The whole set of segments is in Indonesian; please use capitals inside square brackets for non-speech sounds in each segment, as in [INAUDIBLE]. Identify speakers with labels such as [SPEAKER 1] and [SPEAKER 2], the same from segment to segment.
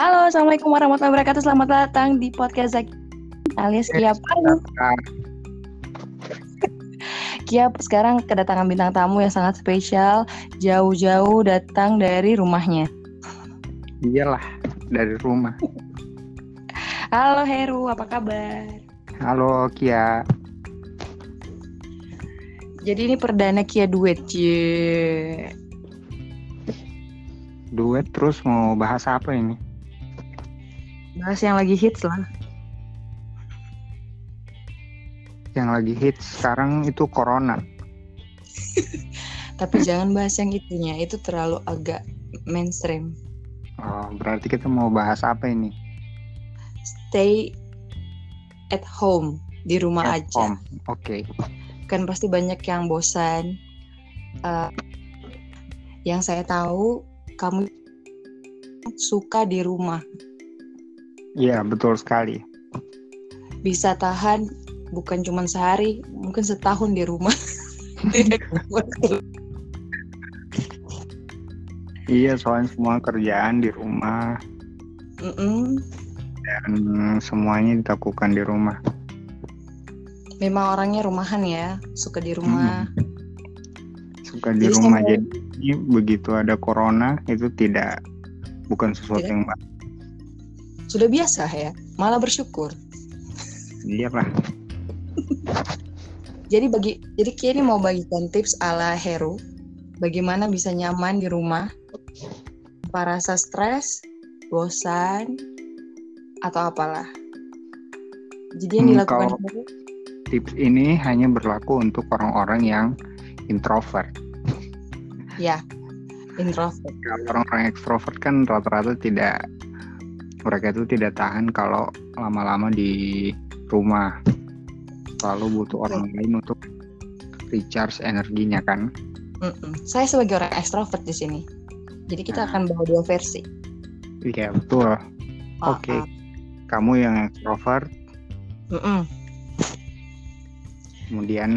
[SPEAKER 1] Halo, Assalamualaikum warahmatullahi wabarakatuh. Selamat datang di podcast Zaki alias Kia Palu. Kia sekarang kedatangan bintang tamu yang sangat spesial, jauh-jauh datang dari rumahnya.
[SPEAKER 2] Iyalah, dari rumah.
[SPEAKER 1] Halo Heru, apa kabar?
[SPEAKER 2] Halo Kia.
[SPEAKER 1] Jadi ini perdana Kia duet, Cie.
[SPEAKER 2] Duet terus mau bahas apa ini?
[SPEAKER 1] Bahas yang lagi hits lah.
[SPEAKER 2] Yang lagi hits sekarang itu corona. [LAUGHS]
[SPEAKER 1] Tapi jangan bahas yang itunya, itu terlalu agak mainstream.
[SPEAKER 2] Oh, berarti kita mau bahas apa ini?
[SPEAKER 1] Stay at home, di rumah
[SPEAKER 2] At
[SPEAKER 1] aja.
[SPEAKER 2] Oke.
[SPEAKER 1] Kan pasti banyak yang bosan. Eh, yang saya tahu, kamu suka di rumah.
[SPEAKER 2] Iya, betul sekali.
[SPEAKER 1] Bisa tahan bukan cuma sehari, mungkin setahun di rumah. Tidak. [LAUGHS]
[SPEAKER 2] Iya, soalnya semua kerjaan di rumah
[SPEAKER 1] Mm-mm.
[SPEAKER 2] dan semuanya dilakukan di rumah.
[SPEAKER 1] Memang orangnya rumahan ya, suka di rumah.
[SPEAKER 2] Suka di
[SPEAKER 1] Jadi
[SPEAKER 2] rumah
[SPEAKER 1] sama-
[SPEAKER 2] jadi begitu ada corona itu tidak bukan sesuatu
[SPEAKER 1] Tidak.
[SPEAKER 2] yang baik.
[SPEAKER 1] Sudah biasa ya, malah bersyukur.
[SPEAKER 2] Iya lah.
[SPEAKER 1] Jadi bagi jadi Kia ini mau bagikan tips ala Heru bagaimana bisa nyaman di rumah tanpa rasa stres, bosan atau apalah. Jadi yang
[SPEAKER 2] Hmm,
[SPEAKER 1] dilakukan
[SPEAKER 2] kalau-
[SPEAKER 1] Heru
[SPEAKER 2] Tips ini hanya berlaku untuk orang-orang yang introvert.
[SPEAKER 1] ya introvert.
[SPEAKER 2] Kalau orang-orang ekstrovert kan rata-rata tidak mereka itu tidak tahan kalau lama-lama di rumah selalu butuh orang lain untuk recharge energinya kan
[SPEAKER 1] Mm-mm. Saya sebagai orang ekstrovert di sini. Jadi kita
[SPEAKER 2] Nah.
[SPEAKER 1] akan bawa dua versi.
[SPEAKER 2] iya betul oke
[SPEAKER 1] Ah, ah.
[SPEAKER 2] kamu yang ekstrovert
[SPEAKER 1] Mm-mm.
[SPEAKER 2] kemudian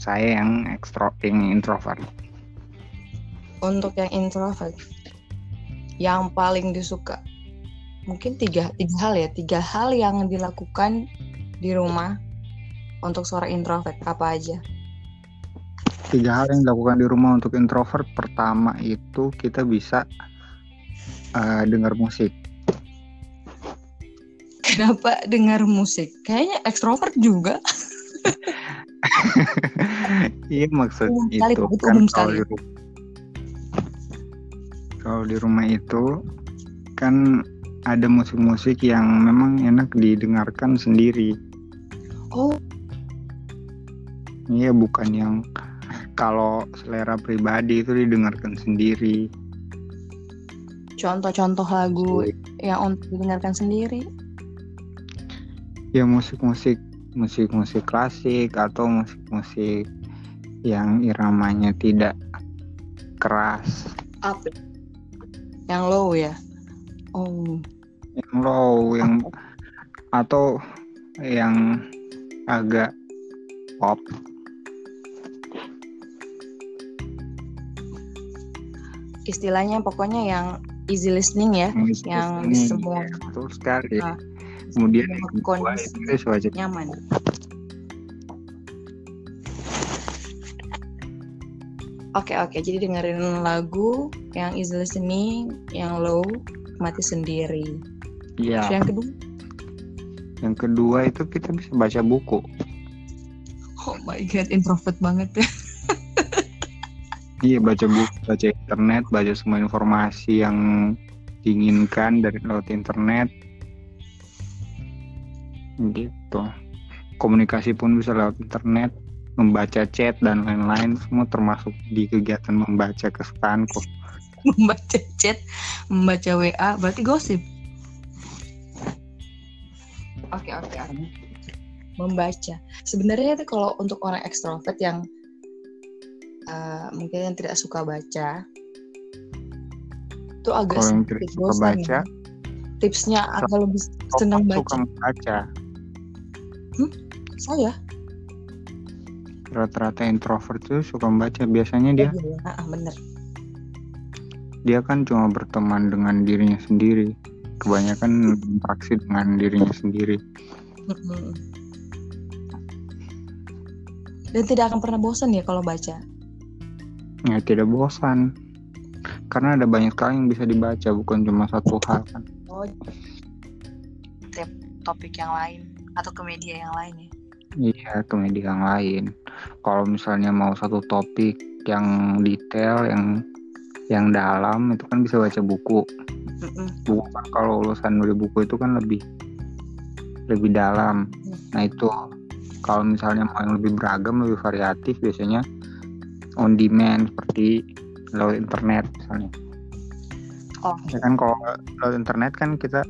[SPEAKER 2] saya yang ekstro yang introvert
[SPEAKER 1] Untuk yang introvert, yang paling disuka mungkin tiga tiga hal ya, tiga hal yang dilakukan di rumah untuk seorang introvert apa aja?
[SPEAKER 2] tiga hal yang dilakukan di rumah untuk introvert pertama itu kita bisa eh, dengar musik
[SPEAKER 1] Kenapa dengar musik? Kayaknya ekstrovert juga. [LAUGHS]
[SPEAKER 2] iya maksud
[SPEAKER 1] Umum
[SPEAKER 2] itu
[SPEAKER 1] itu
[SPEAKER 2] kan
[SPEAKER 1] umum
[SPEAKER 2] kalau di kalau di rumah itu kan ada musik-musik yang memang enak didengarkan sendiri
[SPEAKER 1] Oh,
[SPEAKER 2] iya bukan yang kalau selera pribadi itu didengarkan sendiri
[SPEAKER 1] contoh-contoh lagu yang untuk didengarkan sendiri.
[SPEAKER 2] ya musik-musik musik-musik klasik atau musik-musik yang iramanya tidak keras
[SPEAKER 1] Up. Yang low ya. Oh,
[SPEAKER 2] yang low yang atau yang agak pop.
[SPEAKER 1] Istilahnya pokoknya yang easy listening ya, yang
[SPEAKER 2] ini
[SPEAKER 1] semua
[SPEAKER 2] betul sekali.
[SPEAKER 1] Ah,
[SPEAKER 2] kemudian
[SPEAKER 1] semua
[SPEAKER 2] yang kedua
[SPEAKER 1] kondisi
[SPEAKER 2] itu wajib.
[SPEAKER 1] nyaman. Oke oke, jadi dengerin lagu yang easy listening, yang low, mati sendiri. Terus
[SPEAKER 2] ya
[SPEAKER 1] yang kedua,
[SPEAKER 2] yang kedua itu kita bisa baca buku.
[SPEAKER 1] Oh my god, introvert banget ya.
[SPEAKER 2] iya baca buku baca internet baca semua informasi yang diinginkan dari lewat internet. Gitu. Komunikasi pun bisa lewat internet membaca chat dan lain-lain semua termasuk di kegiatan membaca kesukaanku.
[SPEAKER 1] Membaca chat, membaca WA, berarti gosip. Oke oke oke. Membaca. Sebenarnya itu kalau untuk orang ekstrovert yang eh, mungkin yang tidak suka baca, itu agak
[SPEAKER 2] kalau yang
[SPEAKER 1] sedikit
[SPEAKER 2] suka
[SPEAKER 1] bosan
[SPEAKER 2] baca
[SPEAKER 1] ya. Tipsnya agak lebih senang
[SPEAKER 2] kamu
[SPEAKER 1] baca.
[SPEAKER 2] suka membaca
[SPEAKER 1] Saya
[SPEAKER 2] rata-rata introvert tuh suka membaca biasanya dia
[SPEAKER 1] Iya, ah, ah, bener.
[SPEAKER 2] dia kan cuma berteman dengan dirinya sendiri kebanyakan interaksi dengan dirinya sendiri.
[SPEAKER 1] Dan tidak akan pernah bosan ya kalau baca.
[SPEAKER 2] Ya tidak bosan. Karena ada banyak sekali yang bisa dibaca, bukan cuma satu hal kan.
[SPEAKER 1] Oh, tiap topik yang lain atau ke media yang lain ya.
[SPEAKER 2] Iya, ke media yang lain. Kalau misalnya mau satu topik yang detail, yang yang dalam itu kan bisa baca buku.
[SPEAKER 1] Mm-mm.
[SPEAKER 2] Buku kan kalau lulusan dari buku itu kan lebih lebih dalam. Nah itu kalau misalnya mau yang lebih beragam, lebih variatif biasanya on demand seperti lewat internet misalnya.
[SPEAKER 1] Oh,
[SPEAKER 2] Ya kan kalau lewat internet kan kita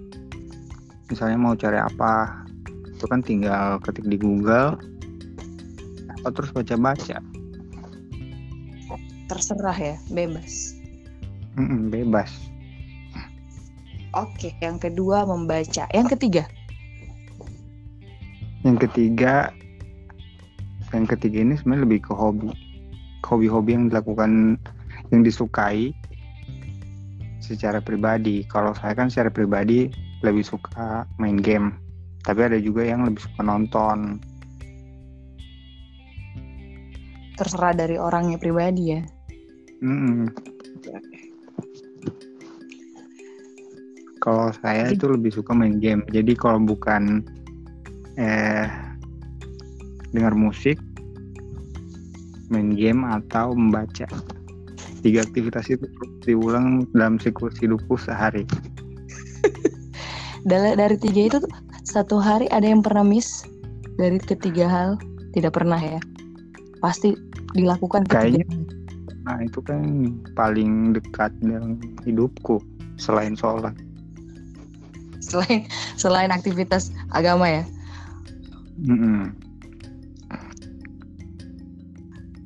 [SPEAKER 2] misalnya mau cari apa itu kan tinggal ketik di Google atau terus baca-baca
[SPEAKER 1] terserah ya, bebas.
[SPEAKER 2] Mm-mm, bebas.
[SPEAKER 1] Oke, yang kedua membaca. Yang ketiga,
[SPEAKER 2] Yang ketiga yang ketiga ini sebenarnya lebih ke hobi. Hobi-hobi yang dilakukan yang disukai secara pribadi. Kalau saya kan secara pribadi lebih suka main game. Tapi ada juga yang lebih suka nonton.
[SPEAKER 1] terserah dari orangnya pribadi ya.
[SPEAKER 2] Mm-mm. Kalau saya itu lebih suka main game. Jadi kalau bukan eh dengar musik, main game atau membaca. Tiga aktivitas itu diulang dalam siklus hidupku sehari. [LAUGHS]
[SPEAKER 1] Dari, dari tiga itu satu hari ada yang pernah miss dari ketiga hal tidak pernah ya. Pasti dilakukan.
[SPEAKER 2] Kayaknya Nah itu kan paling dekat dengan hidupku selain sholat.
[SPEAKER 1] Selain selain aktivitas agama ya.
[SPEAKER 2] Mm-mm.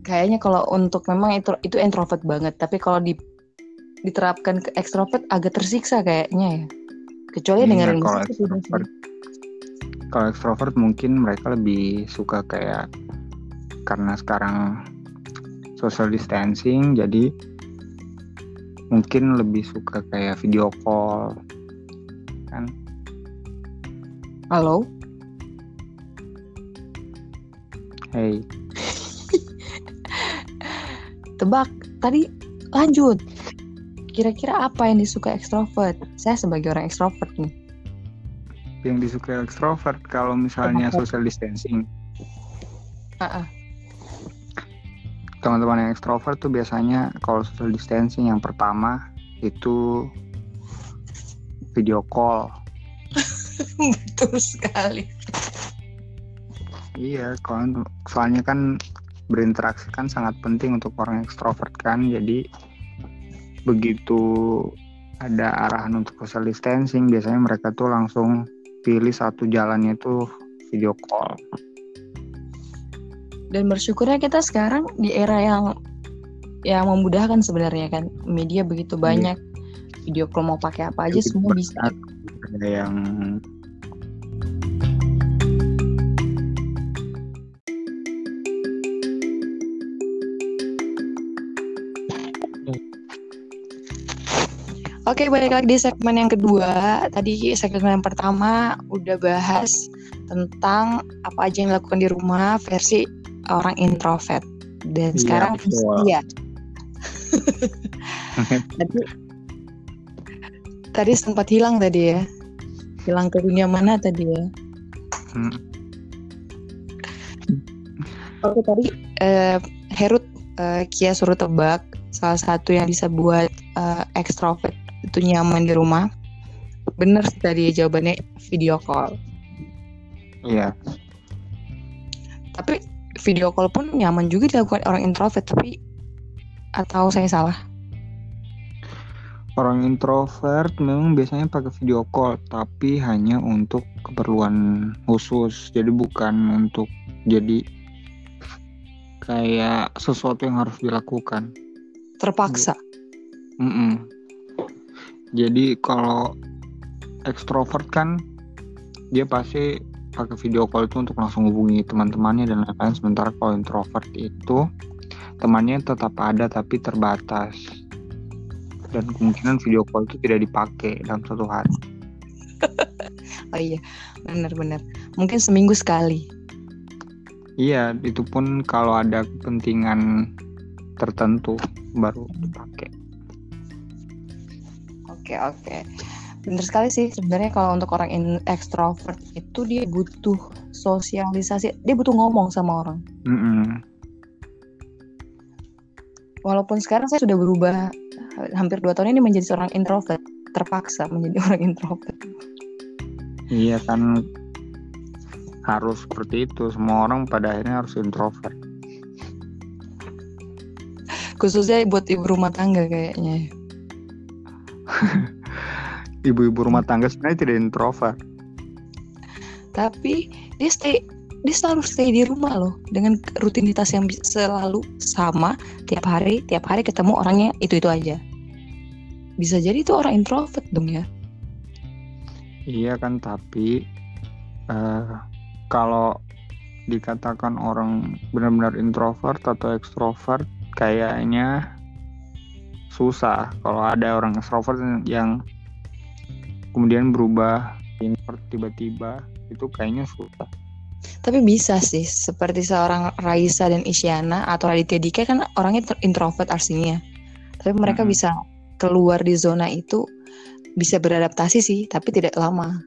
[SPEAKER 1] Kayaknya kalau untuk memang itu itu introvert banget, tapi kalau di diterapkan ke ekstrovert agak tersiksa kayaknya ya. Kecuali
[SPEAKER 2] Iya,
[SPEAKER 1] dengerin
[SPEAKER 2] kalau
[SPEAKER 1] musik
[SPEAKER 2] ekstrovert kalau ekstrovert mungkin mereka lebih suka kayak karena sekarang social distancing jadi mungkin lebih suka kayak video call kan
[SPEAKER 1] Halo?
[SPEAKER 2] hey [LAUGHS]
[SPEAKER 1] Tebak, tadi lanjut. Kira-kira apa yang disuka ekstrovert? Saya sebagai orang ekstrovert nih.
[SPEAKER 2] yang disukai ekstrovert kalau misalnya social distancing
[SPEAKER 1] ah.
[SPEAKER 2] teman-teman yang ekstrovert tuh biasanya kalau social distancing yang pertama itu video call [LAUGHS]
[SPEAKER 1] Betul sekali.
[SPEAKER 2] Iya, soalnya kan berinteraksi kan sangat penting untuk orang ekstrovert kan. Jadi begitu ada arahan untuk social distancing, biasanya mereka tuh langsung pilih satu jalannya itu video call.
[SPEAKER 1] Dan bersyukurnya kita sekarang di era yang yang memudahkan sebenarnya kan. Media begitu banyak. Video call mau pakai apa aja semua bisa.
[SPEAKER 2] Ada yang
[SPEAKER 1] Oke, balik lagi di segmen yang kedua. Tadi segmen yang pertama udah bahas tentang apa aja yang dilakukan di rumah versi orang introvert. Dan
[SPEAKER 2] Iya,
[SPEAKER 1] sekarang iya. [LAUGHS] tadi tadi sempat hilang tadi ya. Hilang ke dunia mana tadi ya?
[SPEAKER 2] Hmm,
[SPEAKER 1] Oke tadi eh, Herut eh, Kia suruh tebak salah satu yang bisa buat eh, ekstrovert itu nyaman di rumah. Bener sih tadi jawabannya video call.
[SPEAKER 2] Iya,
[SPEAKER 1] Tapi video call pun nyaman juga dilakukan orang introvert. Tapi atau saya salah?
[SPEAKER 2] Orang introvert memang biasanya pakai video call, tapi hanya untuk keperluan khusus. Jadi bukan untuk jadi kayak sesuatu yang harus dilakukan.
[SPEAKER 1] Terpaksa.
[SPEAKER 2] Mm-mm. Jadi kalau ekstrovert kan dia pasti pakai video call itu untuk langsung hubungi teman-temannya dan lain-lain. Sementara kalau introvert itu temannya tetap ada tapi terbatas dan kemungkinan video call itu tidak dipakai dalam satu hari. [LAUGHS]
[SPEAKER 1] oh iya benar-benar mungkin seminggu sekali.
[SPEAKER 2] Iya itu pun kalau ada kepentingan tertentu baru dipakai.
[SPEAKER 1] Oke oke. Benar sekali sih sebenarnya kalau untuk orang in extrovert itu dia butuh sosialisasi. Dia butuh ngomong sama orang.
[SPEAKER 2] Mm -mm.
[SPEAKER 1] walaupun sekarang saya sudah berubah hampir dua tahun ini menjadi seorang introvert terpaksa menjadi [LAUGHS] orang introvert.
[SPEAKER 2] Iya kan harus seperti itu. Semua orang pada akhirnya harus introvert.
[SPEAKER 1] Khususnya buat ibu rumah tangga kayaknya. [LAUGHS]
[SPEAKER 2] Ibu-ibu rumah tangga sebenarnya tidak introvert.
[SPEAKER 1] Tapi dia stay dia selalu stay di rumah loh. Dengan rutinitas yang selalu sama tiap hari tiap hari ketemu orangnya itu itu aja bisa jadi itu orang introvert dong ya.
[SPEAKER 2] Iya kan tapi uh, kalau dikatakan orang benar-benar introvert atau ekstrovert kayaknya susah. Kalau ada orang extrovert yang kemudian berubah introvert tiba-tiba itu kayaknya susah.
[SPEAKER 1] Tapi bisa sih seperti seorang Raisa dan Isyana atau Raditya Dika kan orangnya introvert aslinya. Tapi mereka hmm. bisa keluar di zona itu bisa beradaptasi sih tapi tidak lama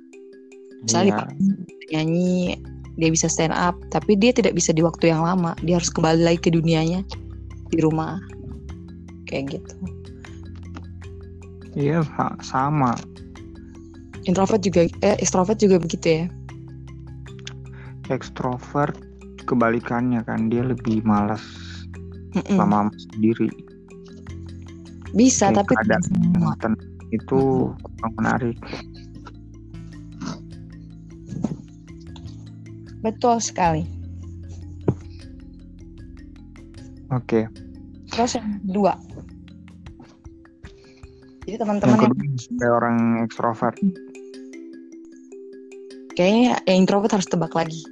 [SPEAKER 1] misalnya yeah. nyanyi dia bisa stand up tapi dia tidak bisa di waktu yang lama dia harus kembali lagi ke dunianya di rumah kayak gitu
[SPEAKER 2] Iya sama.
[SPEAKER 1] Introvert juga eh extrovert juga begitu ya.
[SPEAKER 2] Extrovert kebalikannya kan dia lebih malas mm -mm. sama sendiri.
[SPEAKER 1] Bisa tapi
[SPEAKER 2] ada itu kurang menarik.
[SPEAKER 1] Betul sekali.
[SPEAKER 2] Oke. Okay.
[SPEAKER 1] Terus yang kedua, jadi teman-teman
[SPEAKER 2] yang, yang... orang ekstrovert.
[SPEAKER 1] Kayaknya yang introvert harus tebak lagi.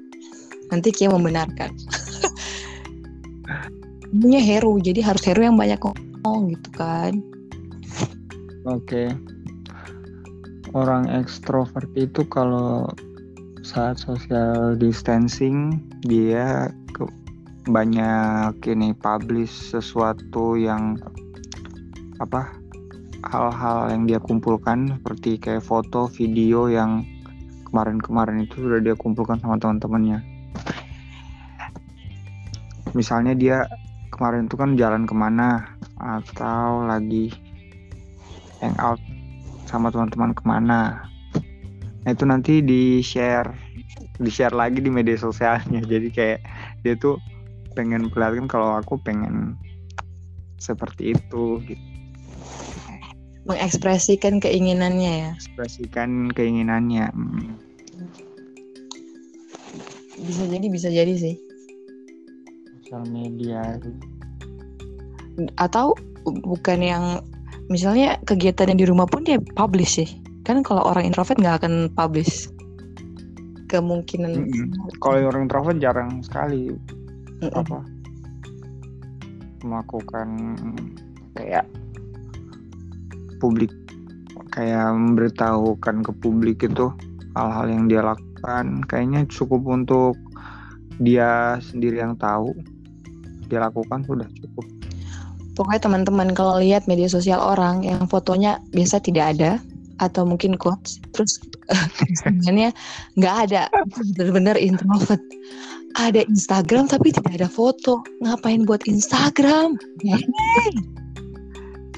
[SPEAKER 1] Nanti Kia membenarkan. [LAUGHS] Punya hero, jadi harus hero yang banyak ngomong gitu kan.
[SPEAKER 2] Oke. Okay. Orang ekstrovert itu kalau saat social distancing dia ke banyak ini publish sesuatu yang apa hal-hal yang dia kumpulkan seperti kayak foto, video yang kemarin-kemarin itu sudah dia kumpulkan sama teman-temannya. Misalnya dia kemarin itu kan jalan ke mana atau lagi hangout sama teman-teman ke mana. Nah itu nanti di share, di share lagi di media sosialnya. Jadi kayak dia tuh pengen perlihatkan kalau aku pengen seperti itu gitu
[SPEAKER 1] mengekspresikan keinginannya ya
[SPEAKER 2] ekspresikan keinginannya hmm.
[SPEAKER 1] bisa jadi bisa jadi sih
[SPEAKER 2] sosial media
[SPEAKER 1] atau bukan yang misalnya kegiatan yang di rumah pun dia publish sih. Kan kalau orang introvert nggak akan publish. Kemungkinan. Mm
[SPEAKER 2] -hmm. kalau orang introvert jarang sekali. Mm -mm. apa? Melakukan kayak publik kayak memberitahukan ke publik itu hal-hal yang dia lakukan. Kayaknya cukup untuk dia sendiri yang tahu. Dia lakukan sudah cukup
[SPEAKER 1] pokoknya teman-teman kalau lihat media sosial orang yang fotonya biasa tidak ada atau mungkin quotes terus [LAUGHS] sebenarnya nggak ada. Benar-benar introvert. Ada Instagram tapi tidak ada foto. Ngapain buat Instagram?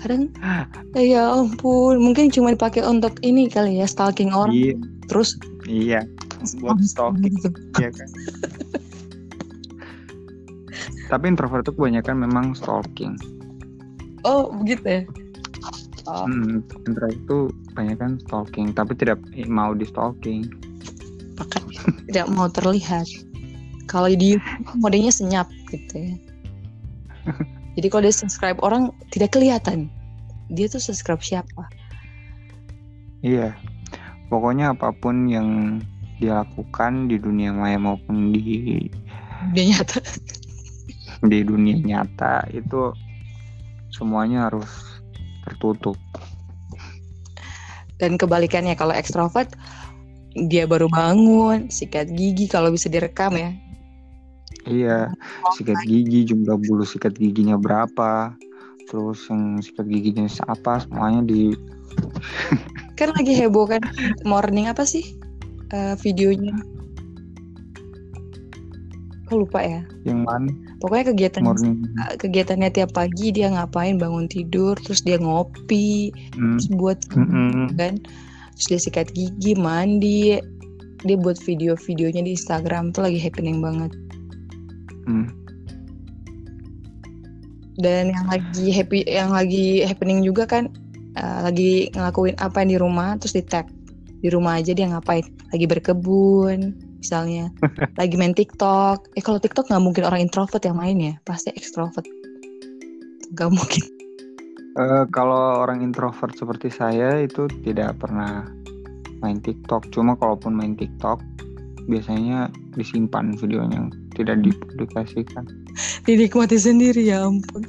[SPEAKER 1] Kadang [LAUGHS] ya ampun mungkin cuma dipakai untuk ini kali ya stalking orang. Iya. terus
[SPEAKER 2] iya. buat stalking. gitu. iya kan? [LAUGHS] Tapi introvert itu kebanyakan memang stalking
[SPEAKER 1] oh begitu ya
[SPEAKER 2] oh. hmm, introvert itu kebanyakan stalking tapi tidak mau di stalking
[SPEAKER 1] bahkan tidak mau terlihat kalau di modenya senyap gitu ya [LAUGHS] Jadi kalau dia subscribe orang tidak kelihatan. Dia tuh subscribe siapa?
[SPEAKER 2] Iya. Pokoknya apa pun yang dia lakukan di dunia maya maupun di
[SPEAKER 1] dunia nyata.
[SPEAKER 2] di dunia nyata itu semuanya harus tertutup.
[SPEAKER 1] Dan kebalikannya kalau ekstrovert dia baru bangun sikat gigi kalau bisa direkam ya.
[SPEAKER 2] Iya, sikat gigi, jumlah bulu sikat giginya berapa, terus yang sikat giginya apa, semuanya di [LAUGHS]
[SPEAKER 1] kan lagi heboh kan morning apa sih eh, videonya? Aku lupa ya.
[SPEAKER 2] Yang mana
[SPEAKER 1] pokoknya kegiatan
[SPEAKER 2] morning.
[SPEAKER 1] kegiatannya tiap pagi dia ngapain bangun tidur terus dia ngopi
[SPEAKER 2] Hmm,
[SPEAKER 1] terus buat
[SPEAKER 2] mm-mm.
[SPEAKER 1] kan. Terus dia sikat gigi mandi. Dia buat video-videonya di Instagram tuh lagi happening banget.
[SPEAKER 2] Hmm.
[SPEAKER 1] dan yang lagi happy yang lagi happening juga kan eh, lagi ngelakuin apa yang di rumah terus di tag di rumah aja dia ngapain? Lagi berkebun misalnya. Lagi main TikTok. Eh kalau TikTok nggak mungkin orang introvert yang main ya? Pasti ekstrovert nggak mungkin.
[SPEAKER 2] Eh, kalau orang introvert seperti saya itu tidak pernah main TikTok. Cuma kalaupun main TikTok, biasanya disimpan videonya, tidak dipublikasikan. [LAUGHS]
[SPEAKER 1] dinikmati sendiri ya ampun.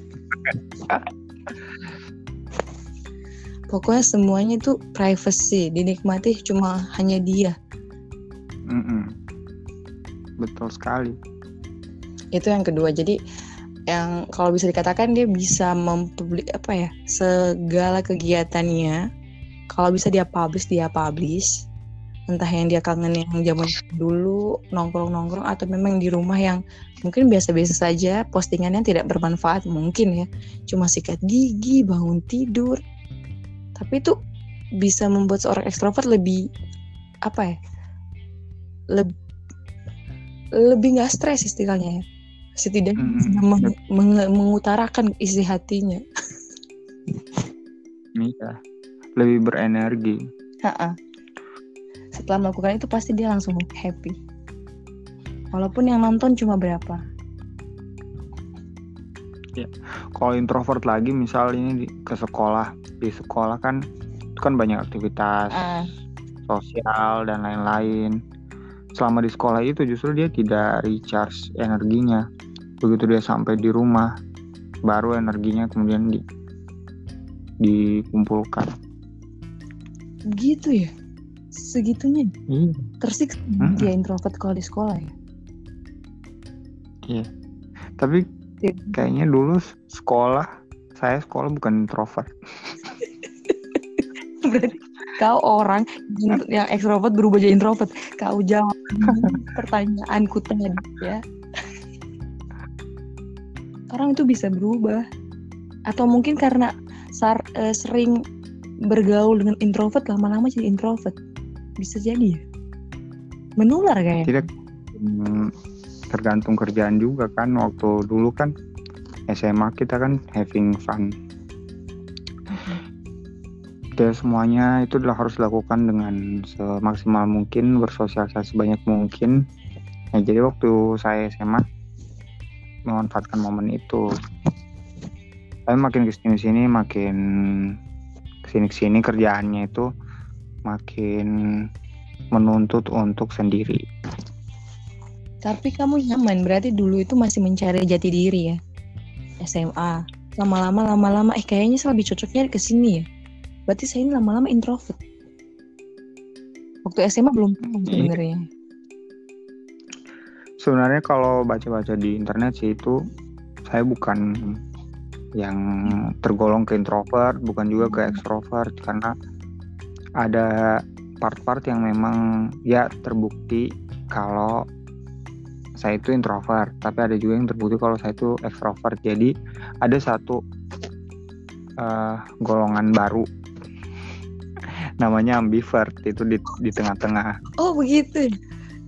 [SPEAKER 1] Pokoknya semuanya itu privacy. Dinikmati cuma hanya dia.
[SPEAKER 2] Mm-mm. Betul sekali.
[SPEAKER 1] itu yang kedua. Jadi yang kalau bisa dikatakan dia bisa mempublik apa ya segala kegiatannya kalau bisa dia publish dia publish. Entah yang dia kangen yang zaman dulu nongkrong nongkrong atau memang di rumah yang mungkin biasa-biasa saja postingannya tidak bermanfaat mungkin ya. Cuma sikat gigi bangun tidur. Tapi itu bisa membuat seorang ekstrovert lebih apa ya lebih lebih nggak stres istilahnya ya setidaknya bisa meng- meng- mengutarakan isi hatinya
[SPEAKER 2] Iya. Lebih berenergi.
[SPEAKER 1] Ha-ha. setelah melakukan itu pasti dia langsung happy walaupun yang nonton cuma berapa
[SPEAKER 2] Kalau introvert lagi, misal ini di, ke sekolah, di sekolah kan itu kan banyak aktivitas
[SPEAKER 1] Ah,
[SPEAKER 2] sosial dan lain-lain. Selama di sekolah itu justru dia tidak recharge energinya. Begitu dia sampai di rumah, baru energinya kemudian di, dikumpulkan.
[SPEAKER 1] gitu ya segitunya
[SPEAKER 2] Iya.
[SPEAKER 1] tersiksa
[SPEAKER 2] Mm-mm.
[SPEAKER 1] dia introvert kalau di sekolah ya
[SPEAKER 2] Tapi
[SPEAKER 1] Iya.
[SPEAKER 2] kayaknya dulu sekolah, saya sekolah bukan introvert. [LAUGHS]
[SPEAKER 1] berarti kau orang yang- ekstrovert berubah jadi introvert. Kau jawab [LAUGHS] pertanyaanku tadi ya. Orang itu bisa berubah. Atau mungkin karena sar- eh, sering bergaul dengan introvert lama-lama jadi introvert. Bisa jadi ya. Menular kayaknya.
[SPEAKER 2] Tidak. Hmm, tergantung kerjaan juga kan. Waktu dulu kan SMA kita kan having fun. Kita semuanya itu adalah harus dilakukan dengan semaksimal mungkin, bersosialisasi sebanyak mungkin. Nah, jadi waktu saya SMA memanfaatkan momen itu. Tapi makin ke sini sini makin ke sini sini kerjaannya itu makin menuntut untuk sendiri.
[SPEAKER 1] Tapi kamu nyaman, berarti dulu itu masih mencari jati diri ya. SMA. Lama-lama, lama-lama, eh kayaknya lebih cocoknya ke sini ya. Berarti saya ini lama-lama introvert. Waktu SMA belum tahu sebenarnya.
[SPEAKER 2] Sebenarnya kalau baca-baca di internet sih itu saya bukan yang tergolong ke introvert, bukan juga ke extrovert karena ada part-part yang memang ya terbukti kalau saya itu introvert, tapi ada juga yang terbukti kalau saya itu extrovert. Jadi ada satu eh, golongan baru namanya ambivert itu di di tengah-tengah.
[SPEAKER 1] Oh begitu.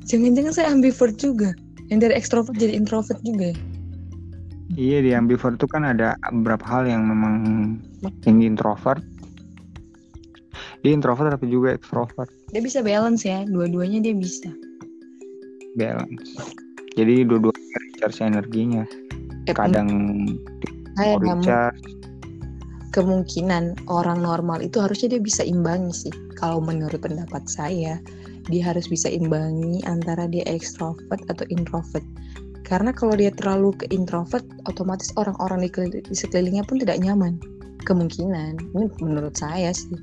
[SPEAKER 1] Jangan-jangan saya ambivert juga. Yang dari ekstrovert jadi introvert juga. ya?
[SPEAKER 2] Iya di ambivert itu kan ada beberapa hal yang memang yang introvert. Dia introvert tapi juga extrovert
[SPEAKER 1] Dia bisa balance ya, dua-duanya dia bisa.
[SPEAKER 2] balance. Jadi dua-duanya recharge energinya.
[SPEAKER 1] Eh,
[SPEAKER 2] Kadang mau- recharge,
[SPEAKER 1] kemungkinan orang normal itu harusnya dia bisa imbangi sih. Kalau menurut pendapat saya, dia harus bisa imbangi antara dia ekstrovert atau introvert. Karena kalau dia terlalu ke introvert, otomatis orang-orang di, kelil- di sekelilingnya pun tidak nyaman. Kemungkinan, ini menurut saya sih.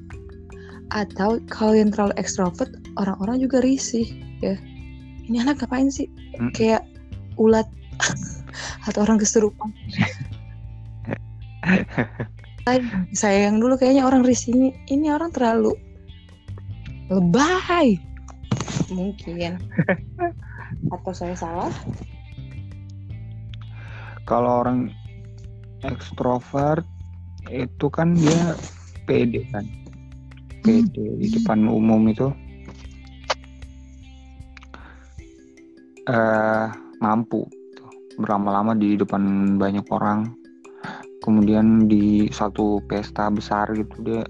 [SPEAKER 1] atau kalau yang terlalu ekstrovert orang-orang juga risih ya ini anak ngapain sih
[SPEAKER 2] Mm.
[SPEAKER 1] kayak ulat [LAUGHS] atau orang kesurupan [LAUGHS] Say- sayang dulu kayaknya orang risih ini. Ini orang terlalu lebay. Mungkin. [LAUGHS] Atau saya salah?
[SPEAKER 2] Kalau orang ekstrovert itu kan dia pede kan. Pede di depan umum itu. Eh mampu. Berlama-lama di depan banyak orang. Kemudian di satu pesta besar gitu dia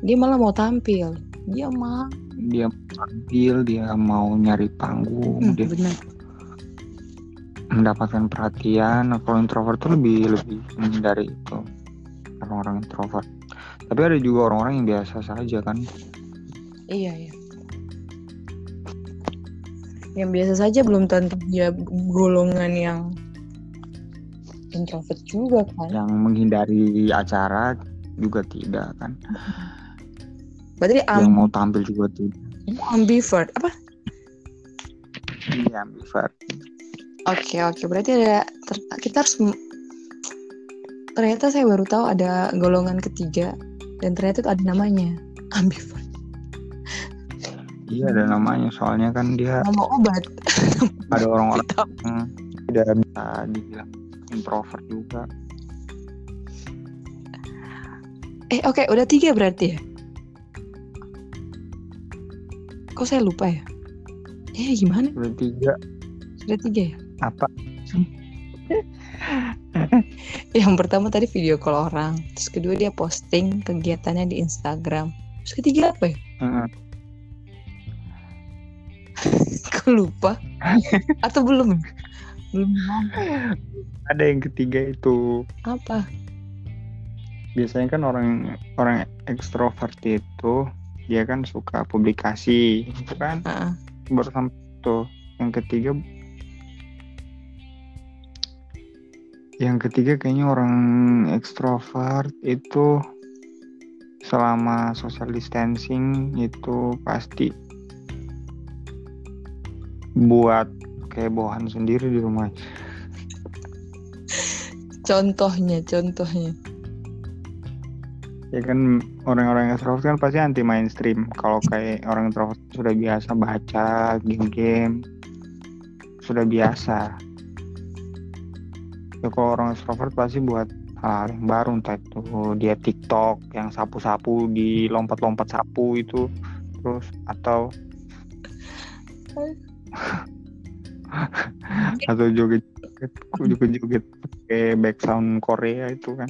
[SPEAKER 1] dia malah mau tampil. Dia mah
[SPEAKER 2] dia tampil, dia mau nyari panggung,
[SPEAKER 1] Hmm,
[SPEAKER 2] dia
[SPEAKER 1] benar.
[SPEAKER 2] mendapatkan perhatian. Kalau introvert tuh lebih lebih menghindari itu orang-orang introvert. Tapi ada juga orang-orang yang biasa saja kan.
[SPEAKER 1] Iya iya. Yang biasa saja belum tentu dia golongan yang introvert juga kan.
[SPEAKER 2] Yang menghindari acara juga tidak kan?
[SPEAKER 1] Berarti
[SPEAKER 2] yang
[SPEAKER 1] am-
[SPEAKER 2] mau tampil juga tidak.
[SPEAKER 1] Ambivert apa?
[SPEAKER 2] Iya ambivert.
[SPEAKER 1] Oke oke. Berarti ada ter- kita harus ternyata saya baru tahu ada golongan ketiga dan ternyata itu ada namanya [LAUGHS] ambivert.
[SPEAKER 2] Iya ada namanya. Soalnya kan dia
[SPEAKER 1] nama obat.
[SPEAKER 2] ada orang-orang yang tidak bisa dibilang introvert juga.
[SPEAKER 1] Eh oke udah tiga berarti ya? Kok saya lupa ya? Eh gimana?
[SPEAKER 2] Udah tiga.
[SPEAKER 1] Sudah tiga ya?
[SPEAKER 2] Apa? [LAUGHS]
[SPEAKER 1] Yang pertama tadi video call orang terus kedua dia posting kegiatannya di Instagram. Terus ketiga apa ya? [LAUGHS] Kok lupa? [LAUGHS] Atau belum
[SPEAKER 2] ada yang ketiga itu.
[SPEAKER 1] Apa?
[SPEAKER 2] Biasanya kan orang orang ekstrovert itu dia kan suka publikasi itu kan?
[SPEAKER 1] Ah,
[SPEAKER 2] baru sampai tuh. Yang ketiga yang ketiga kayaknya orang ekstrovert itu selama social distancing itu pasti buat kehebohan sendiri di rumah.
[SPEAKER 1] Contohnya contohnya.
[SPEAKER 2] Ya kan orang-orang ekstrovert kan pasti anti mainstream. Kalau kayak orang introvert sudah biasa baca game-game sudah biasa. Ya kalau orang ekstrovert pasti buat hal yang baru entah itu dia TikTok yang sapu-sapu di lompat-lompat sapu itu terus atau [LAUGHS] atau joget-joget joget-joget pakai background Korea itu kan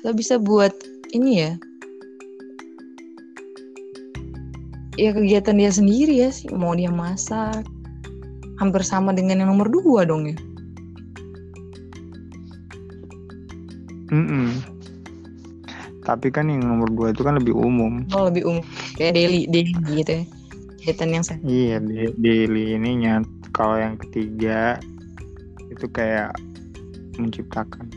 [SPEAKER 1] Lo bisa buat ini ya. Ya kegiatan dia sendiri ya sih. Mau dia masak. Hampir sama dengan yang nomor dua dong ya.
[SPEAKER 2] Mm-mm. Tapi kan yang nomor dua itu kan lebih umum.
[SPEAKER 1] Oh lebih umum. Kayak daily, daily gitu ya. Kegiatan yang saya.
[SPEAKER 2] Iya, daily ininya. Kalau yang ketiga itu kayak menciptakan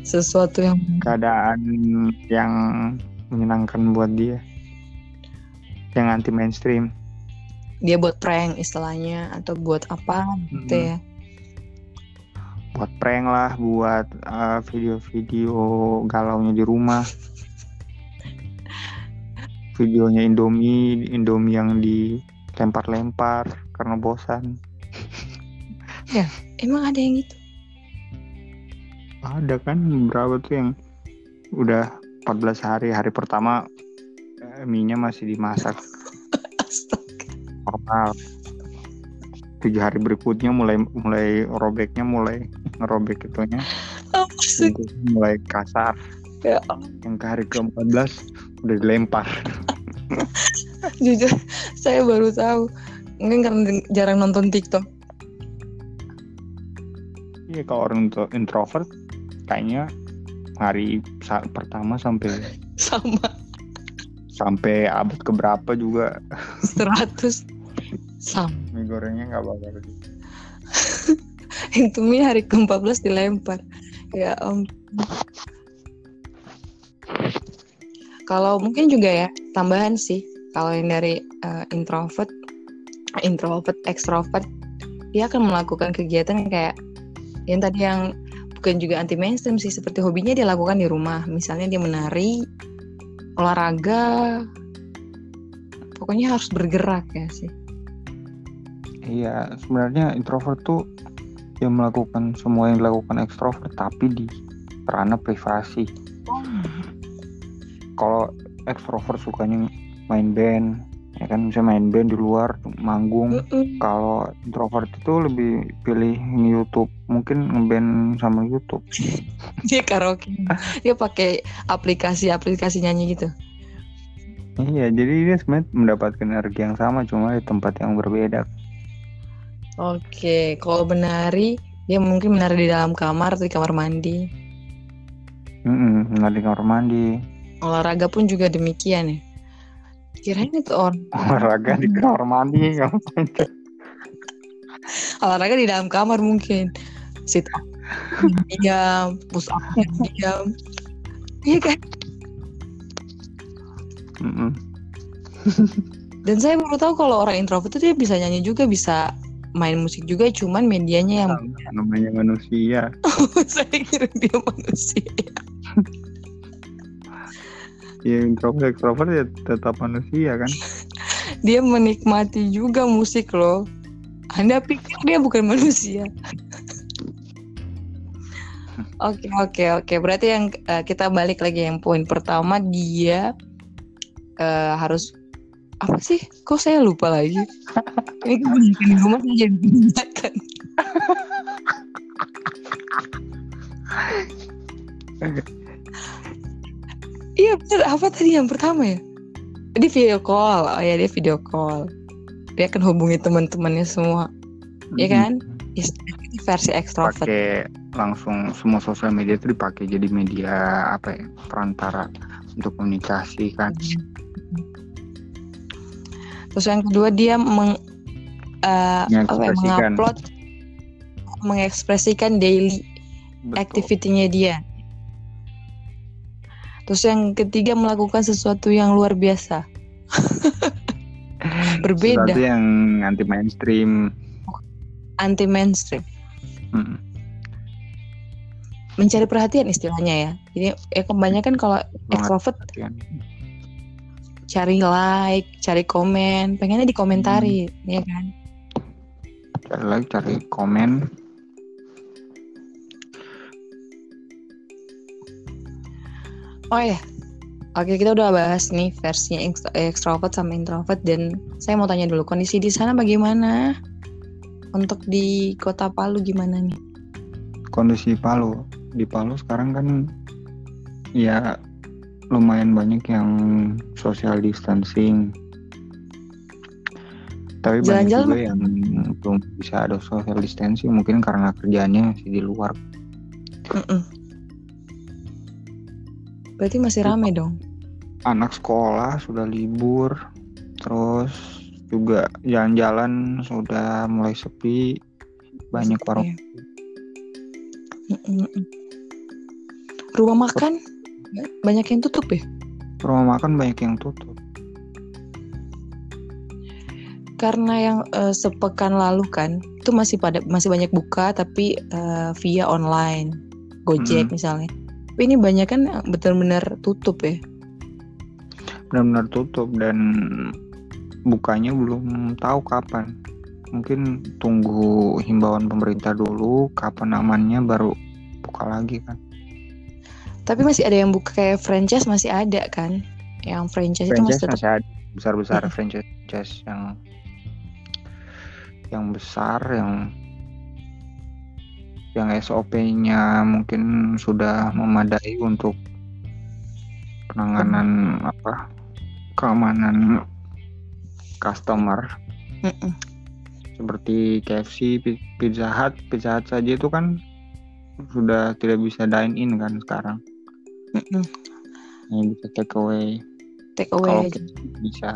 [SPEAKER 1] Sesuatu yang
[SPEAKER 2] keadaan yang menyenangkan buat dia. Yang anti mainstream.
[SPEAKER 1] dia buat prank istilahnya. Atau buat apa gitu
[SPEAKER 2] Mm.
[SPEAKER 1] ya.
[SPEAKER 2] Buat prank lah, buat uh, video-video galaunya di rumah. [LAUGHS] Videonya Indomie, Indomie yang dilempar-lempar karena bosan.
[SPEAKER 1] Emang ada yang gitu?
[SPEAKER 2] Ada kan berapa tuh yang udah 14 hari hari pertama eh, mie-nya masih dimasak [LAUGHS] normal. Tujuh hari berikutnya mulai mulai robeknya mulai ngerobek itunya bungkusnya mulai kasar.
[SPEAKER 1] Ya
[SPEAKER 2] Yang ke hari ke-14 udah dilempar. [LAUGHS]
[SPEAKER 1] Jujur, [LAUGHS] saya baru tahu. Mungkin karena jarang nonton TikTok.
[SPEAKER 2] Iya kalau orang intro- introvert kayaknya hari sa- pertama sampai [LAUGHS]
[SPEAKER 1] Sama
[SPEAKER 2] sampai abad keberapa juga [LAUGHS]
[SPEAKER 1] 100 sama.
[SPEAKER 2] mie gorengnya nggak bakal
[SPEAKER 1] Itu mie hari ke-14 dilempar. Ya om. Kalau mungkin juga ya tambahan sih kalau yang dari uh, introvert, introvert, extrovert dia akan melakukan kegiatan kayak yang tadi yang bukan juga anti mainstream sih seperti hobinya dia lakukan di rumah. Misalnya dia menari, olahraga, pokoknya harus bergerak ya sih.
[SPEAKER 2] Iya, sebenarnya introvert tuh yang melakukan semua yang dilakukan ekstrovert tapi di ranah privasi. Oh kalau extrovert sukanya main band ya kan? Bisa main band di luar manggung. Mm -mm. kalau introvert itu lebih pilih YouTube mungkin ngeband sama YouTube.
[SPEAKER 1] Dia karaoke. Dia pakai aplikasi-aplikasi nyanyi gitu.
[SPEAKER 2] Iya jadi dia sebenarnya mendapatkan energi yang sama cuma di tempat yang berbeda.
[SPEAKER 1] Oke kalau menari dia mungkin menari di dalam kamar atau di kamar mandi.
[SPEAKER 2] Mm -mm, menari di kamar mandi.
[SPEAKER 1] Olahraga pun juga demikian ya kirain itu orang
[SPEAKER 2] olahraga di kamar mandi
[SPEAKER 1] olahraga di dalam kamar mungkin. Sit up diam push up diam. Iya kan? Mm -mm. dan saya baru tahu kalau orang introvert itu dia bisa nyanyi juga bisa main musik juga cuman medianya yang
[SPEAKER 2] namanya manusia. [LAUGHS]
[SPEAKER 1] Saya kira dia manusia
[SPEAKER 2] ya introvert extrovert ya tetap manusia kan. [LAUGHS]
[SPEAKER 1] Dia menikmati juga musik loh. Anda pikir dia bukan manusia? [LAUGHS] Oke oke oke. Berarti yang uh, kita balik lagi yang poin pertama dia uh, harus apa sih? Kok saya lupa lagi? [LAUGHS] Ini kebanyakan di rumah saya jadi kebanyakan Iya bener apa tadi yang pertama ya? Dia video call, oh ya dia video call. Dia akan hubungi teman-temannya semua, mm-hmm. ya kan? Ini versi ekstrovert.
[SPEAKER 2] Pakai langsung semua sosial media itu dipakai jadi media apa ya perantara untuk komunikasi kan.
[SPEAKER 1] Terus yang kedua dia meng uh, apa ya, mengupload mengekspresikan daily activity-nya dia Terus yang ketiga melakukan sesuatu yang luar biasa. [LAUGHS] Berbeda.
[SPEAKER 2] Sesuatu yang anti mainstream.
[SPEAKER 1] Anti mainstream. Hmm. Mencari perhatian istilahnya ya. Jadi ya kebanyakan kalau extrovert cari like, cari komen, pengennya dikomentari, hmm. ya kan?
[SPEAKER 2] Cari like, cari komen,
[SPEAKER 1] Oh ya, oke kita udah bahas nih versinya extrovert sama introvert dan saya mau tanya dulu kondisi di sana bagaimana? Untuk di kota Palu gimana nih?
[SPEAKER 2] Kondisi Palu di Palu sekarang kan ya lumayan banyak yang social distancing. Tapi Jalan -jalan banyak juga yang belum bisa ada social distancing mungkin karena kerjanya masih di luar. Mm -mm
[SPEAKER 1] Berarti masih rame dong.
[SPEAKER 2] Anak sekolah sudah libur, terus juga jalan-jalan sudah mulai sepi, banyak warung.
[SPEAKER 1] Ya. Rumah makan banyak yang tutup ya?
[SPEAKER 2] Rumah makan banyak yang tutup.
[SPEAKER 1] Karena yang uh, sepekan lalu kan itu masih pada masih banyak buka tapi uh, via online, Gojek hmm. misalnya tapi ini banyak kan benar-benar tutup ya?
[SPEAKER 2] Benar-benar tutup dan bukanya belum tahu kapan. Mungkin tunggu himbauan pemerintah dulu kapan amannya baru buka lagi kan?
[SPEAKER 1] Tapi masih ada yang buka kayak franchise masih ada kan? Yang franchise,
[SPEAKER 2] franchise
[SPEAKER 1] itu
[SPEAKER 2] masih, masih ada. Besar-besar hmm. [LAUGHS] franchise yang yang besar yang yang SOP-nya mungkin sudah memadai untuk penanganan apa keamanan customer mm -mm. seperti KFC, Pizza Hut, Pizza Hut saja itu kan sudah tidak bisa dine in kan sekarang. Mm -mm. Ini bisa take away.
[SPEAKER 1] Take away aja.
[SPEAKER 2] Bisa.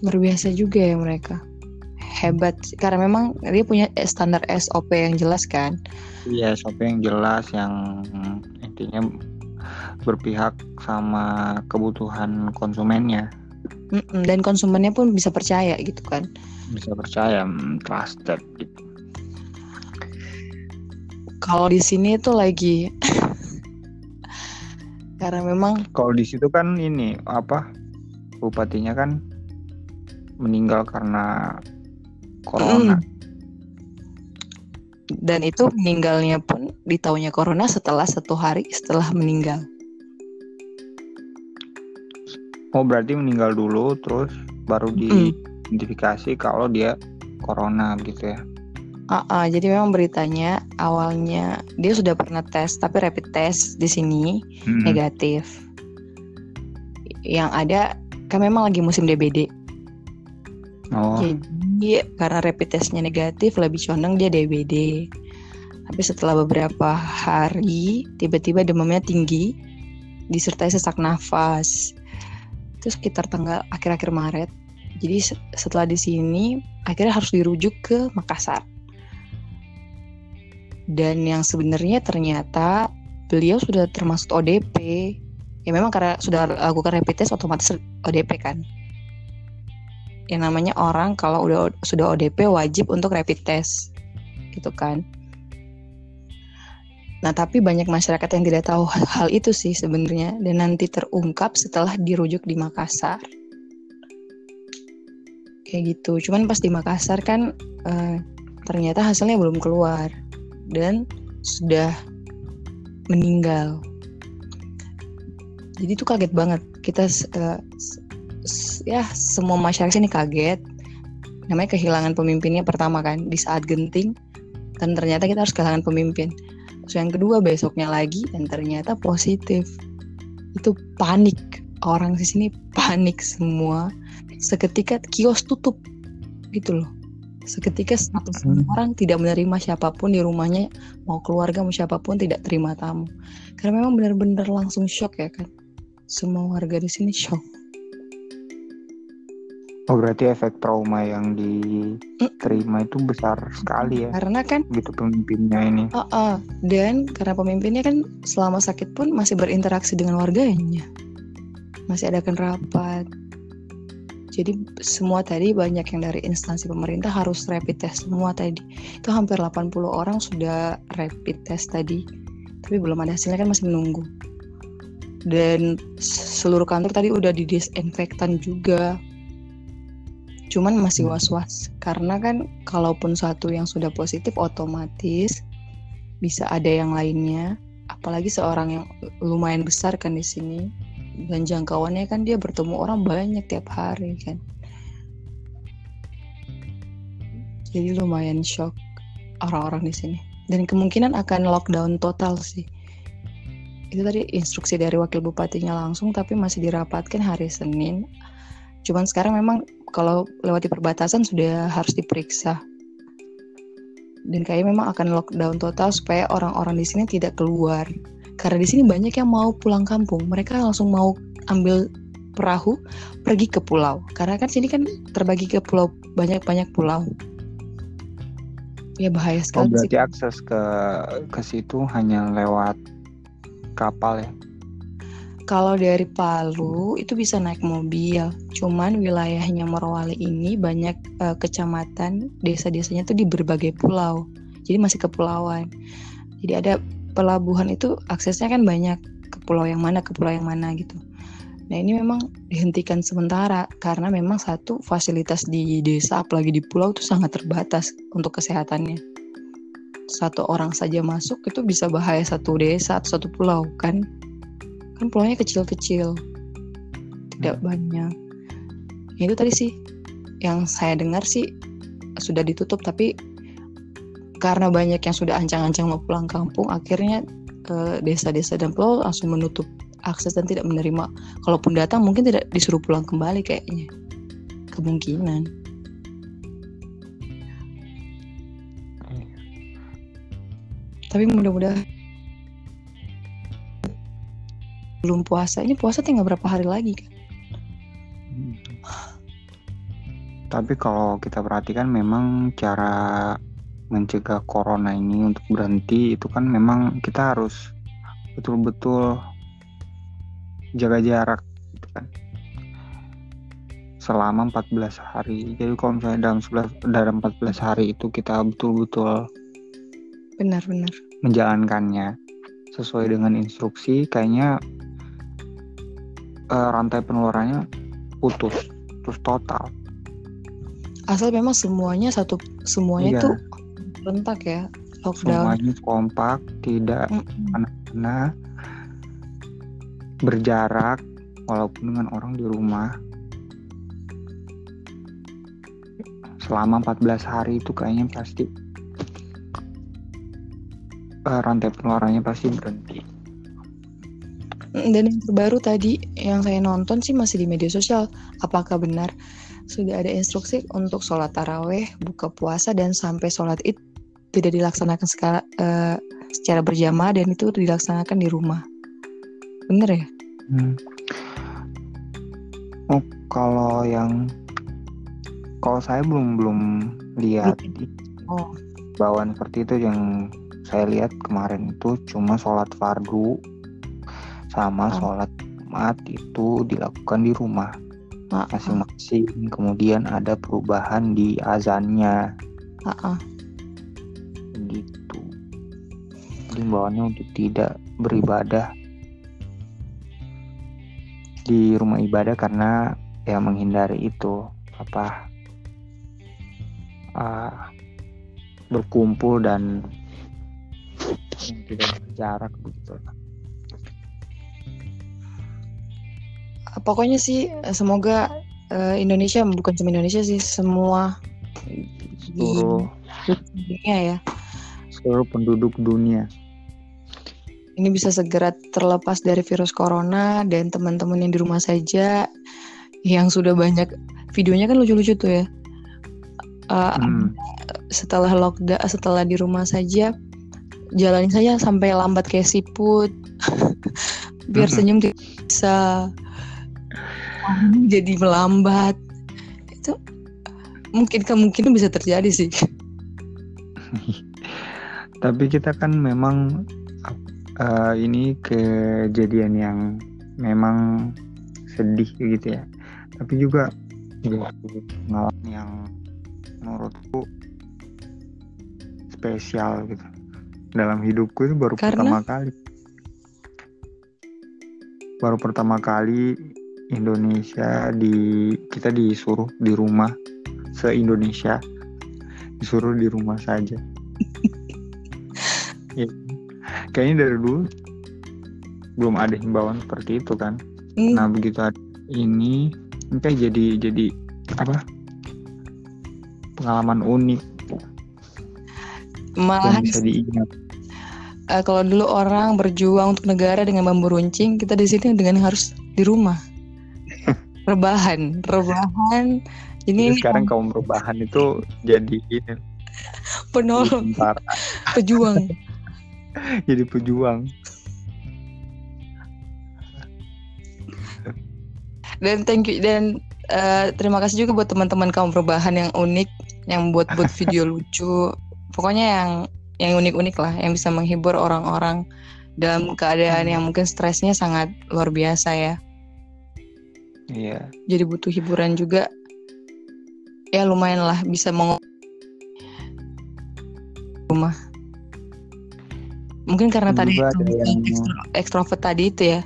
[SPEAKER 1] Berbiasa juga ya mereka hebat karena memang dia punya standar SOP yang jelas kan.
[SPEAKER 2] Iya SOP yang jelas yang intinya berpihak sama kebutuhan konsumennya.
[SPEAKER 1] Mm-mm, dan konsumennya pun bisa percaya gitu kan.
[SPEAKER 2] Bisa percaya mm, trusted gitu.
[SPEAKER 1] Kalau di sini itu lagi [LAUGHS] karena memang
[SPEAKER 2] kalau di situ kan ini apa bupatinya kan meninggal karena corona
[SPEAKER 1] Mm. dan itu meninggalnya pun ditahunya corona setelah satu hari setelah meninggal
[SPEAKER 2] oh berarti meninggal dulu terus baru
[SPEAKER 1] Mm.
[SPEAKER 2] diidentifikasi kalau dia corona gitu ya
[SPEAKER 1] Ah, ah, jadi memang beritanya awalnya dia sudah pernah tes tapi rapid test di sini
[SPEAKER 2] Mm.
[SPEAKER 1] negatif. Yang ada kan memang lagi musim DBD.
[SPEAKER 2] oh
[SPEAKER 1] Jadi karena rapid testnya negatif lebih condong dia DBD. Tapi setelah beberapa hari tiba-tiba demamnya tinggi disertai sesak nafas. Itu sekitar tanggal akhir-akhir Maret. Jadi se- setelah di sini akhirnya harus dirujuk ke Makassar. Dan yang sebenarnya ternyata beliau sudah termasuk ODP. Ya memang karena sudah lakukan rapid test otomatis ODP kan. Yang namanya orang kalau udah sudah ODP wajib untuk rapid test. Gitu kan. Nah, tapi banyak masyarakat yang tidak tahu hal, itu sih sebenarnya dan nanti terungkap setelah dirujuk di Makassar. Kayak gitu. Cuman pas di Makassar kan eh, ternyata hasilnya belum keluar dan sudah meninggal. Jadi itu kaget banget. Kita eh, ya semua masyarakat sini kaget. Namanya kehilangan pemimpinnya pertama kan di saat genting dan ternyata kita harus kehilangan pemimpin. Terus yang kedua besoknya lagi dan ternyata positif. Itu panik. Orang di sini panik semua. Seketika kios tutup gitu loh. Seketika satu
[SPEAKER 2] Hmm.
[SPEAKER 1] orang tidak menerima siapa pun di rumahnya, mau keluarga mau siapa pun tidak terima tamu. Karena memang benar-benar langsung shock ya kan. Semua warga di sini shock.
[SPEAKER 2] Oh berarti efek trauma yang diterima itu besar sekali ya
[SPEAKER 1] Karena kan
[SPEAKER 2] gitu pemimpinnya ini
[SPEAKER 1] Ah, ah. dan karena pemimpinnya kan selama sakit pun masih berinteraksi dengan warganya, masih adakan rapat. Jadi semua tadi banyak yang dari instansi pemerintah harus rapid test semua tadi. Itu hampir 80 orang sudah rapid test tadi. Tapi belum ada hasilnya kan masih menunggu. Dan seluruh kantor tadi udah didesinfektan juga. Cuman masih
[SPEAKER 2] Hmm.
[SPEAKER 1] was-was. Karena kan kalaupun satu yang sudah positif otomatis bisa ada yang lainnya. Apalagi seorang yang lumayan besar kan di sini. Dan jangkauannya kan dia bertemu orang banyak tiap hari kan. Jadi lumayan shock orang-orang di sini. Dan kemungkinan akan lockdown total sih. Itu tadi instruksi dari wakil bupatinya langsung tapi masih dirapatkan hari Senin cuman sekarang memang kalau lewati perbatasan sudah harus diperiksa. Dan kayaknya memang akan lockdown total supaya orang-orang di sini tidak keluar. Karena di sini banyak yang mau pulang kampung. Mereka langsung mau ambil perahu pergi ke pulau. Karena kan sini kan terbagi ke pulau banyak-banyak pulau. Ya bahaya
[SPEAKER 2] oh
[SPEAKER 1] sekali sih.
[SPEAKER 2] berarti akses ke ke situ hanya lewat kapal ya
[SPEAKER 1] Kalau dari Palu itu bisa naik mobil, cuman wilayahnya Morowali ini banyak eh, kecamatan, desa-desanya tuh di berbagai pulau, jadi masih kepulauan. Jadi ada pelabuhan itu aksesnya kan banyak ke pulau yang mana ke pulau yang mana gitu. Nah ini memang dihentikan sementara karena memang satu fasilitas di desa apalagi di pulau itu sangat terbatas untuk kesehatannya. Satu orang saja masuk itu bisa bahaya satu desa atau satu pulau kan kan pulaunya kecil-kecil. Tidak banyak. Ya, itu tadi sih. Yang saya dengar sih sudah ditutup tapi karena banyak yang sudah ancang-ancang mau pulang kampung akhirnya ke desa-desa dan pulau langsung menutup akses dan tidak menerima. Kalaupun datang mungkin tidak disuruh pulang kembali kayaknya. Kemungkinan. Tapi mudah-mudahan belum puasa ini puasa tinggal berapa hari lagi kan?
[SPEAKER 2] Hmm. Tapi kalau kita perhatikan memang cara mencegah corona ini untuk berhenti itu kan memang kita harus betul-betul jaga jarak gitu kan. Selama 14 hari. Jadi kalau misalnya dalam 11 dalam 14 hari itu kita betul-betul
[SPEAKER 1] benar-benar
[SPEAKER 2] menjalankannya sesuai dengan instruksi kayaknya uh, rantai penularannya putus terus total
[SPEAKER 1] asal memang semuanya satu semuanya
[SPEAKER 2] Iya.
[SPEAKER 1] itu rentak ya lockdown
[SPEAKER 2] semuanya kompak tidak
[SPEAKER 1] Mm-mm.
[SPEAKER 2] anak-anak berjarak walaupun dengan orang di rumah selama 14 hari itu kayaknya pasti eh, rantai penularannya pasti berhenti
[SPEAKER 1] Mm, dan yang terbaru tadi yang saya nonton sih masih di media sosial. Apakah benar? Sudah ada instruksi untuk sholat taraweh buka puasa dan sampai sholat id tidak dilaksanakan sekala, eh, secara berjamaah dan itu dilaksanakan di rumah. Bener ya?
[SPEAKER 2] Hmm. Oh, kalau yang kalau saya belum belum lihat
[SPEAKER 1] oh
[SPEAKER 2] bawaan seperti itu yang saya lihat kemarin itu cuma sholat fardu sama sholat Jumat itu dilakukan di rumah
[SPEAKER 1] ah, ah,
[SPEAKER 2] masing-masing. Kemudian ada perubahan di azannya
[SPEAKER 1] ah, ah.
[SPEAKER 2] gitu. Himbauannya untuk tidak beribadah di rumah ibadah karena ya menghindari itu apa ah, berkumpul dan tidak berjarak begitu.
[SPEAKER 1] Pokoknya sih eh, semoga eh, Indonesia bukan cuma Indonesia sih semua
[SPEAKER 2] Seluruh
[SPEAKER 1] dunia ya
[SPEAKER 2] seluruh penduduk dunia.
[SPEAKER 1] ini bisa segera terlepas dari virus corona dan teman-teman yang di rumah saja yang sudah banyak videonya kan lucu-lucu tuh ya Eh,
[SPEAKER 2] Hmm.
[SPEAKER 1] setelah lockdown setelah di rumah saja jalanin saja sampai lambat kayak siput [LAUGHS] biar
[SPEAKER 2] Mm-mm.
[SPEAKER 1] senyum tidak [LAUGHS] jadi melambat itu mungkin kemungkinan bisa terjadi sih [LAUGHS]
[SPEAKER 2] Tapi kita kan memang eh, ini kejadian yang memang sedih gitu ya. Tapi juga juga pengalaman yang menurutku spesial gitu. Dalam hidupku itu baru
[SPEAKER 1] Karena?
[SPEAKER 2] pertama kali. Baru pertama kali Indonesia di kita disuruh di rumah se Indonesia disuruh di rumah saja. [LAUGHS] Ya, Kayaknya dari dulu belum ada himbauan seperti itu kan.
[SPEAKER 1] Hmm,
[SPEAKER 2] Nah begitu ada ini kayak jadi jadi apa? Pengalaman unik.
[SPEAKER 1] Malahan
[SPEAKER 2] yang bisa diingat.
[SPEAKER 1] eh, kalau dulu orang berjuang untuk negara dengan bambu runcing kita di sini dengan harus di rumah rebahan rebahan ini,
[SPEAKER 2] Jadi sekarang kaum perubahan itu jadi ini.
[SPEAKER 1] Penolong pejuang. [LAUGHS]
[SPEAKER 2] Jadi pejuang.
[SPEAKER 1] dan thank you dan eh, terima kasih juga buat teman-teman kaum perubahan yang unik yang buat buat [LAUGHS] video lucu. Pokoknya yang yang unik-unik lah yang bisa menghibur orang-orang dalam keadaan yang mungkin stresnya sangat luar biasa ya
[SPEAKER 2] Iya.
[SPEAKER 1] jadi butuh hiburan juga. Ya lumayan lah bisa meng rumah. Mungkin karena tadi
[SPEAKER 2] juga ada yang-
[SPEAKER 1] ekstro- ekstrovert tadi itu ya.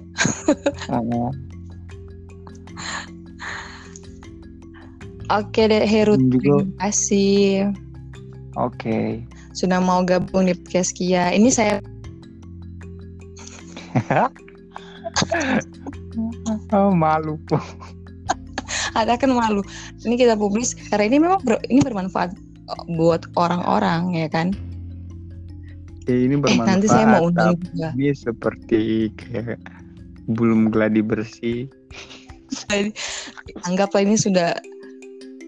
[SPEAKER 1] Oke deh Heru terima kasih.
[SPEAKER 2] Oke.
[SPEAKER 1] sudah mau gabung di podcast Kia. Ini saya [LAUGHS]
[SPEAKER 2] oh malu. [LAUGHS]
[SPEAKER 1] ada kan malu ini kita publis karena ini memang ber- ini bermanfaat buat orang-orang ya kan
[SPEAKER 2] Ya ini
[SPEAKER 1] eh
[SPEAKER 2] bermanfaat.
[SPEAKER 1] nanti saya mau undang
[SPEAKER 2] tapi
[SPEAKER 1] juga
[SPEAKER 2] Ini seperti kayak belum gladi bersih.
[SPEAKER 1] Anggaplah ini sudah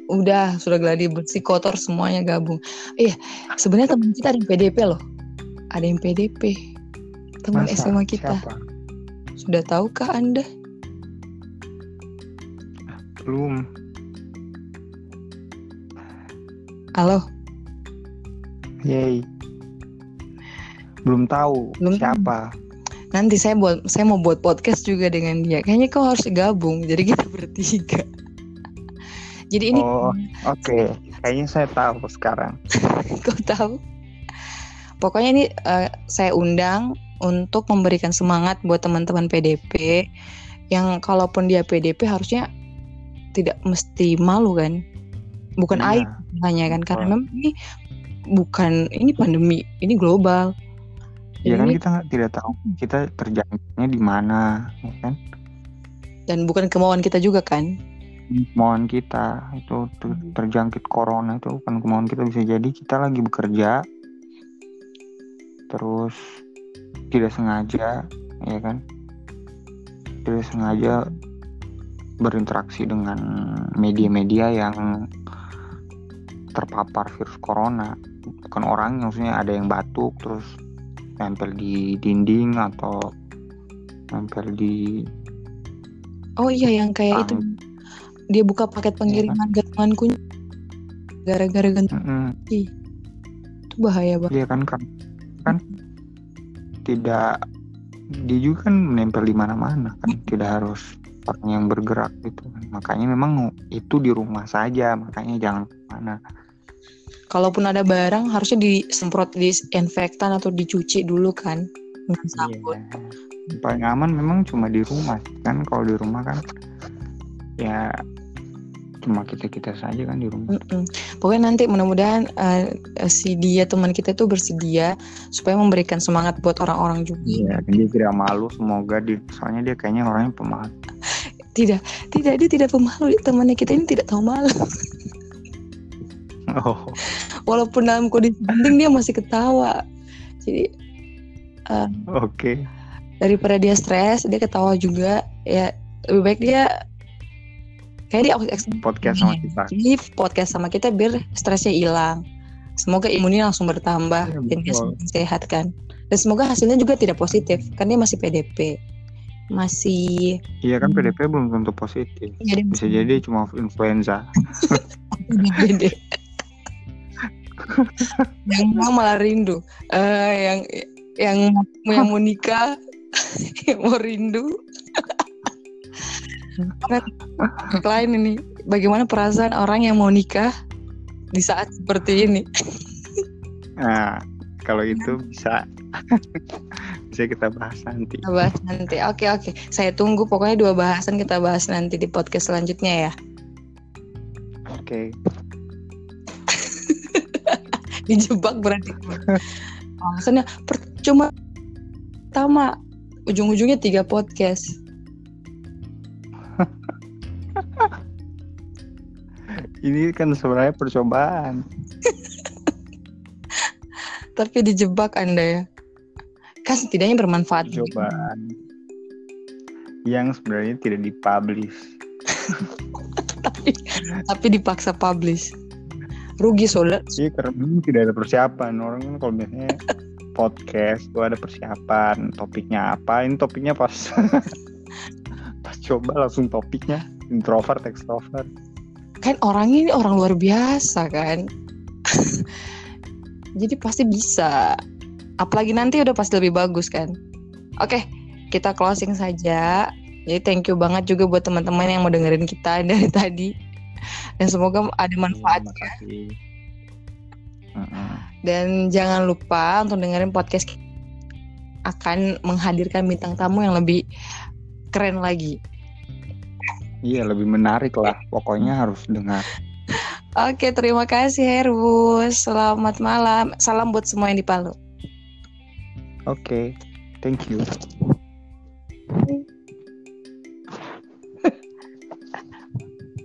[SPEAKER 1] udah sudah gladi bersih kotor semuanya gabung iya sebenarnya teman kita ada yang PDP loh ada yang PDP teman
[SPEAKER 2] Masa?
[SPEAKER 1] SMA kita
[SPEAKER 2] Siapa?
[SPEAKER 1] sudah tahukah anda
[SPEAKER 2] Belum.
[SPEAKER 1] halo
[SPEAKER 2] Yay. Belum tahu
[SPEAKER 1] Belum tahu.
[SPEAKER 2] siapa.
[SPEAKER 1] nanti saya buat saya mau buat podcast juga dengan dia kayaknya kau harus gabung jadi [LAUGHS] kita bertiga jadi ini
[SPEAKER 2] Oh, oke. Kayaknya saya tahu sekarang. [LAUGHS]
[SPEAKER 1] kau tahu pokoknya ini eh, saya undang untuk memberikan semangat buat teman-teman PDP yang kalaupun dia PDP harusnya tidak mesti malu kan bukan
[SPEAKER 2] Iya,
[SPEAKER 1] aib hanya kan karena memang ini bukan ini pandemi ini global
[SPEAKER 2] Ya kan
[SPEAKER 1] Ini-
[SPEAKER 2] kita nggak- tidak tahu kita terjangkitnya di mana, ya kan?
[SPEAKER 1] dan bukan kemauan kita juga kan
[SPEAKER 2] Kemauan kita itu ter-
[SPEAKER 1] Hmm.
[SPEAKER 2] terjangkit corona itu bukan kemauan kita bisa jadi kita lagi bekerja terus tidak sengaja, ya kan? Tidak sengaja berinteraksi dengan media-media yang terpapar virus corona. Bukan orang maksudnya ada yang batuk terus nempel di dinding atau nempel di
[SPEAKER 1] oh iya yang kayak itu. dia buka paket pengiriman gantungan kunci gara-gara gantung
[SPEAKER 2] Mm-mm.
[SPEAKER 1] itu bahaya banget.
[SPEAKER 2] Iya kan kan kan? Tidak dia juga kan menempel di mana-mana kan? Tidak harus orang yang bergerak gitu. Makanya memang itu di rumah saja makanya jangan ke mana.
[SPEAKER 1] Kalaupun ada barang harusnya disemprot disinfektan atau dicuci dulu kan? Dengan sabun.
[SPEAKER 2] Iya. paling aman memang cuma di rumah kan? Kalau di rumah kan ya cuma kita kita saja kan di rumah.
[SPEAKER 1] Mm-mm. Pokoknya nanti mudah-mudahan eh, si dia teman kita itu bersedia supaya memberikan semangat buat orang-orang juga.
[SPEAKER 2] Iya, dia tidak malu semoga di soalnya dia kayaknya orangnya pemalu
[SPEAKER 1] Tidak, tidak dia tidak pemalu. Temannya kita ini tidak tahu malu.
[SPEAKER 2] oh
[SPEAKER 1] Walaupun dalam kondisi penting dia masih ketawa. Jadi eh,
[SPEAKER 2] oke
[SPEAKER 1] daripada dia stres, dia ketawa juga. Ya lebih baik dia kayak dia
[SPEAKER 2] podcast sama kita
[SPEAKER 1] Jadi podcast sama kita biar stresnya hilang. Semoga imunnya langsung bertambah
[SPEAKER 2] Iya,
[SPEAKER 1] dan dia sehat kan. Dan semoga hasilnya juga tidak positif, kan dia masih PDP. Masih
[SPEAKER 2] iya kan
[SPEAKER 1] Hmm.
[SPEAKER 2] PDP belum tentu positif
[SPEAKER 1] jadi
[SPEAKER 2] bisa jadi cuma influenza
[SPEAKER 1] Gede. [LAUGHS] yang mau malah rindu. Eh yang yang yang mau nikah [LAUGHS] yang mau rindu. Lain ini bagaimana perasaan orang yang mau nikah di saat seperti ini?
[SPEAKER 2] nah kalau itu bisa [LAUGHS] bisa kita bahas nanti
[SPEAKER 1] Kita bahas nanti. Oke oke. Saya tunggu pokoknya dua bahasan kita bahas nanti di podcast selanjutnya ya.
[SPEAKER 2] oke [LAUGHS]
[SPEAKER 1] Dijebak berarti. Alasannya percuma pertama ujung-ujungnya tiga podcast. [LAUGHS]
[SPEAKER 2] ini kan sebenarnya percobaan
[SPEAKER 1] Tapi dijebak Anda ya. Kan setidaknya bermanfaat.
[SPEAKER 2] percobaan yang sebenarnya tidak dipublish
[SPEAKER 1] tapi, tapi dipaksa publish. Rugi soalnya.
[SPEAKER 2] Iya karena tidak ada persiapan orang kan kalau biasanya podcast tuh ada persiapan topiknya apa ini topiknya pas [LAUGHS] pas coba langsung topiknya introvert extrovert
[SPEAKER 1] Kan orangnya ini orang luar biasa kan. [LAUGHS] Jadi pasti bisa. Apalagi nanti udah pasti lebih bagus kan. Oke, kita closing saja. Jadi thank you banget juga buat teman-teman yang mau dengerin kita [LAUGHS] dari tadi. Dan semoga ada manfaat
[SPEAKER 2] Terima kasih. Heeh.
[SPEAKER 1] Dan jangan lupa untuk dengerin podcast akan menghadirkan bintang tamu yang lebih keren lagi.
[SPEAKER 2] iya lebih menarik lah pokoknya harus dengar
[SPEAKER 1] Oke, terima kasih Herus. Selamat malam. Salam buat semua yang di Palu.
[SPEAKER 2] oke thank you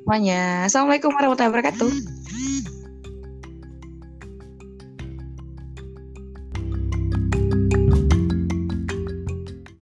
[SPEAKER 1] Semuanya. Assalamualaikum warahmatullahi wabarakatuh.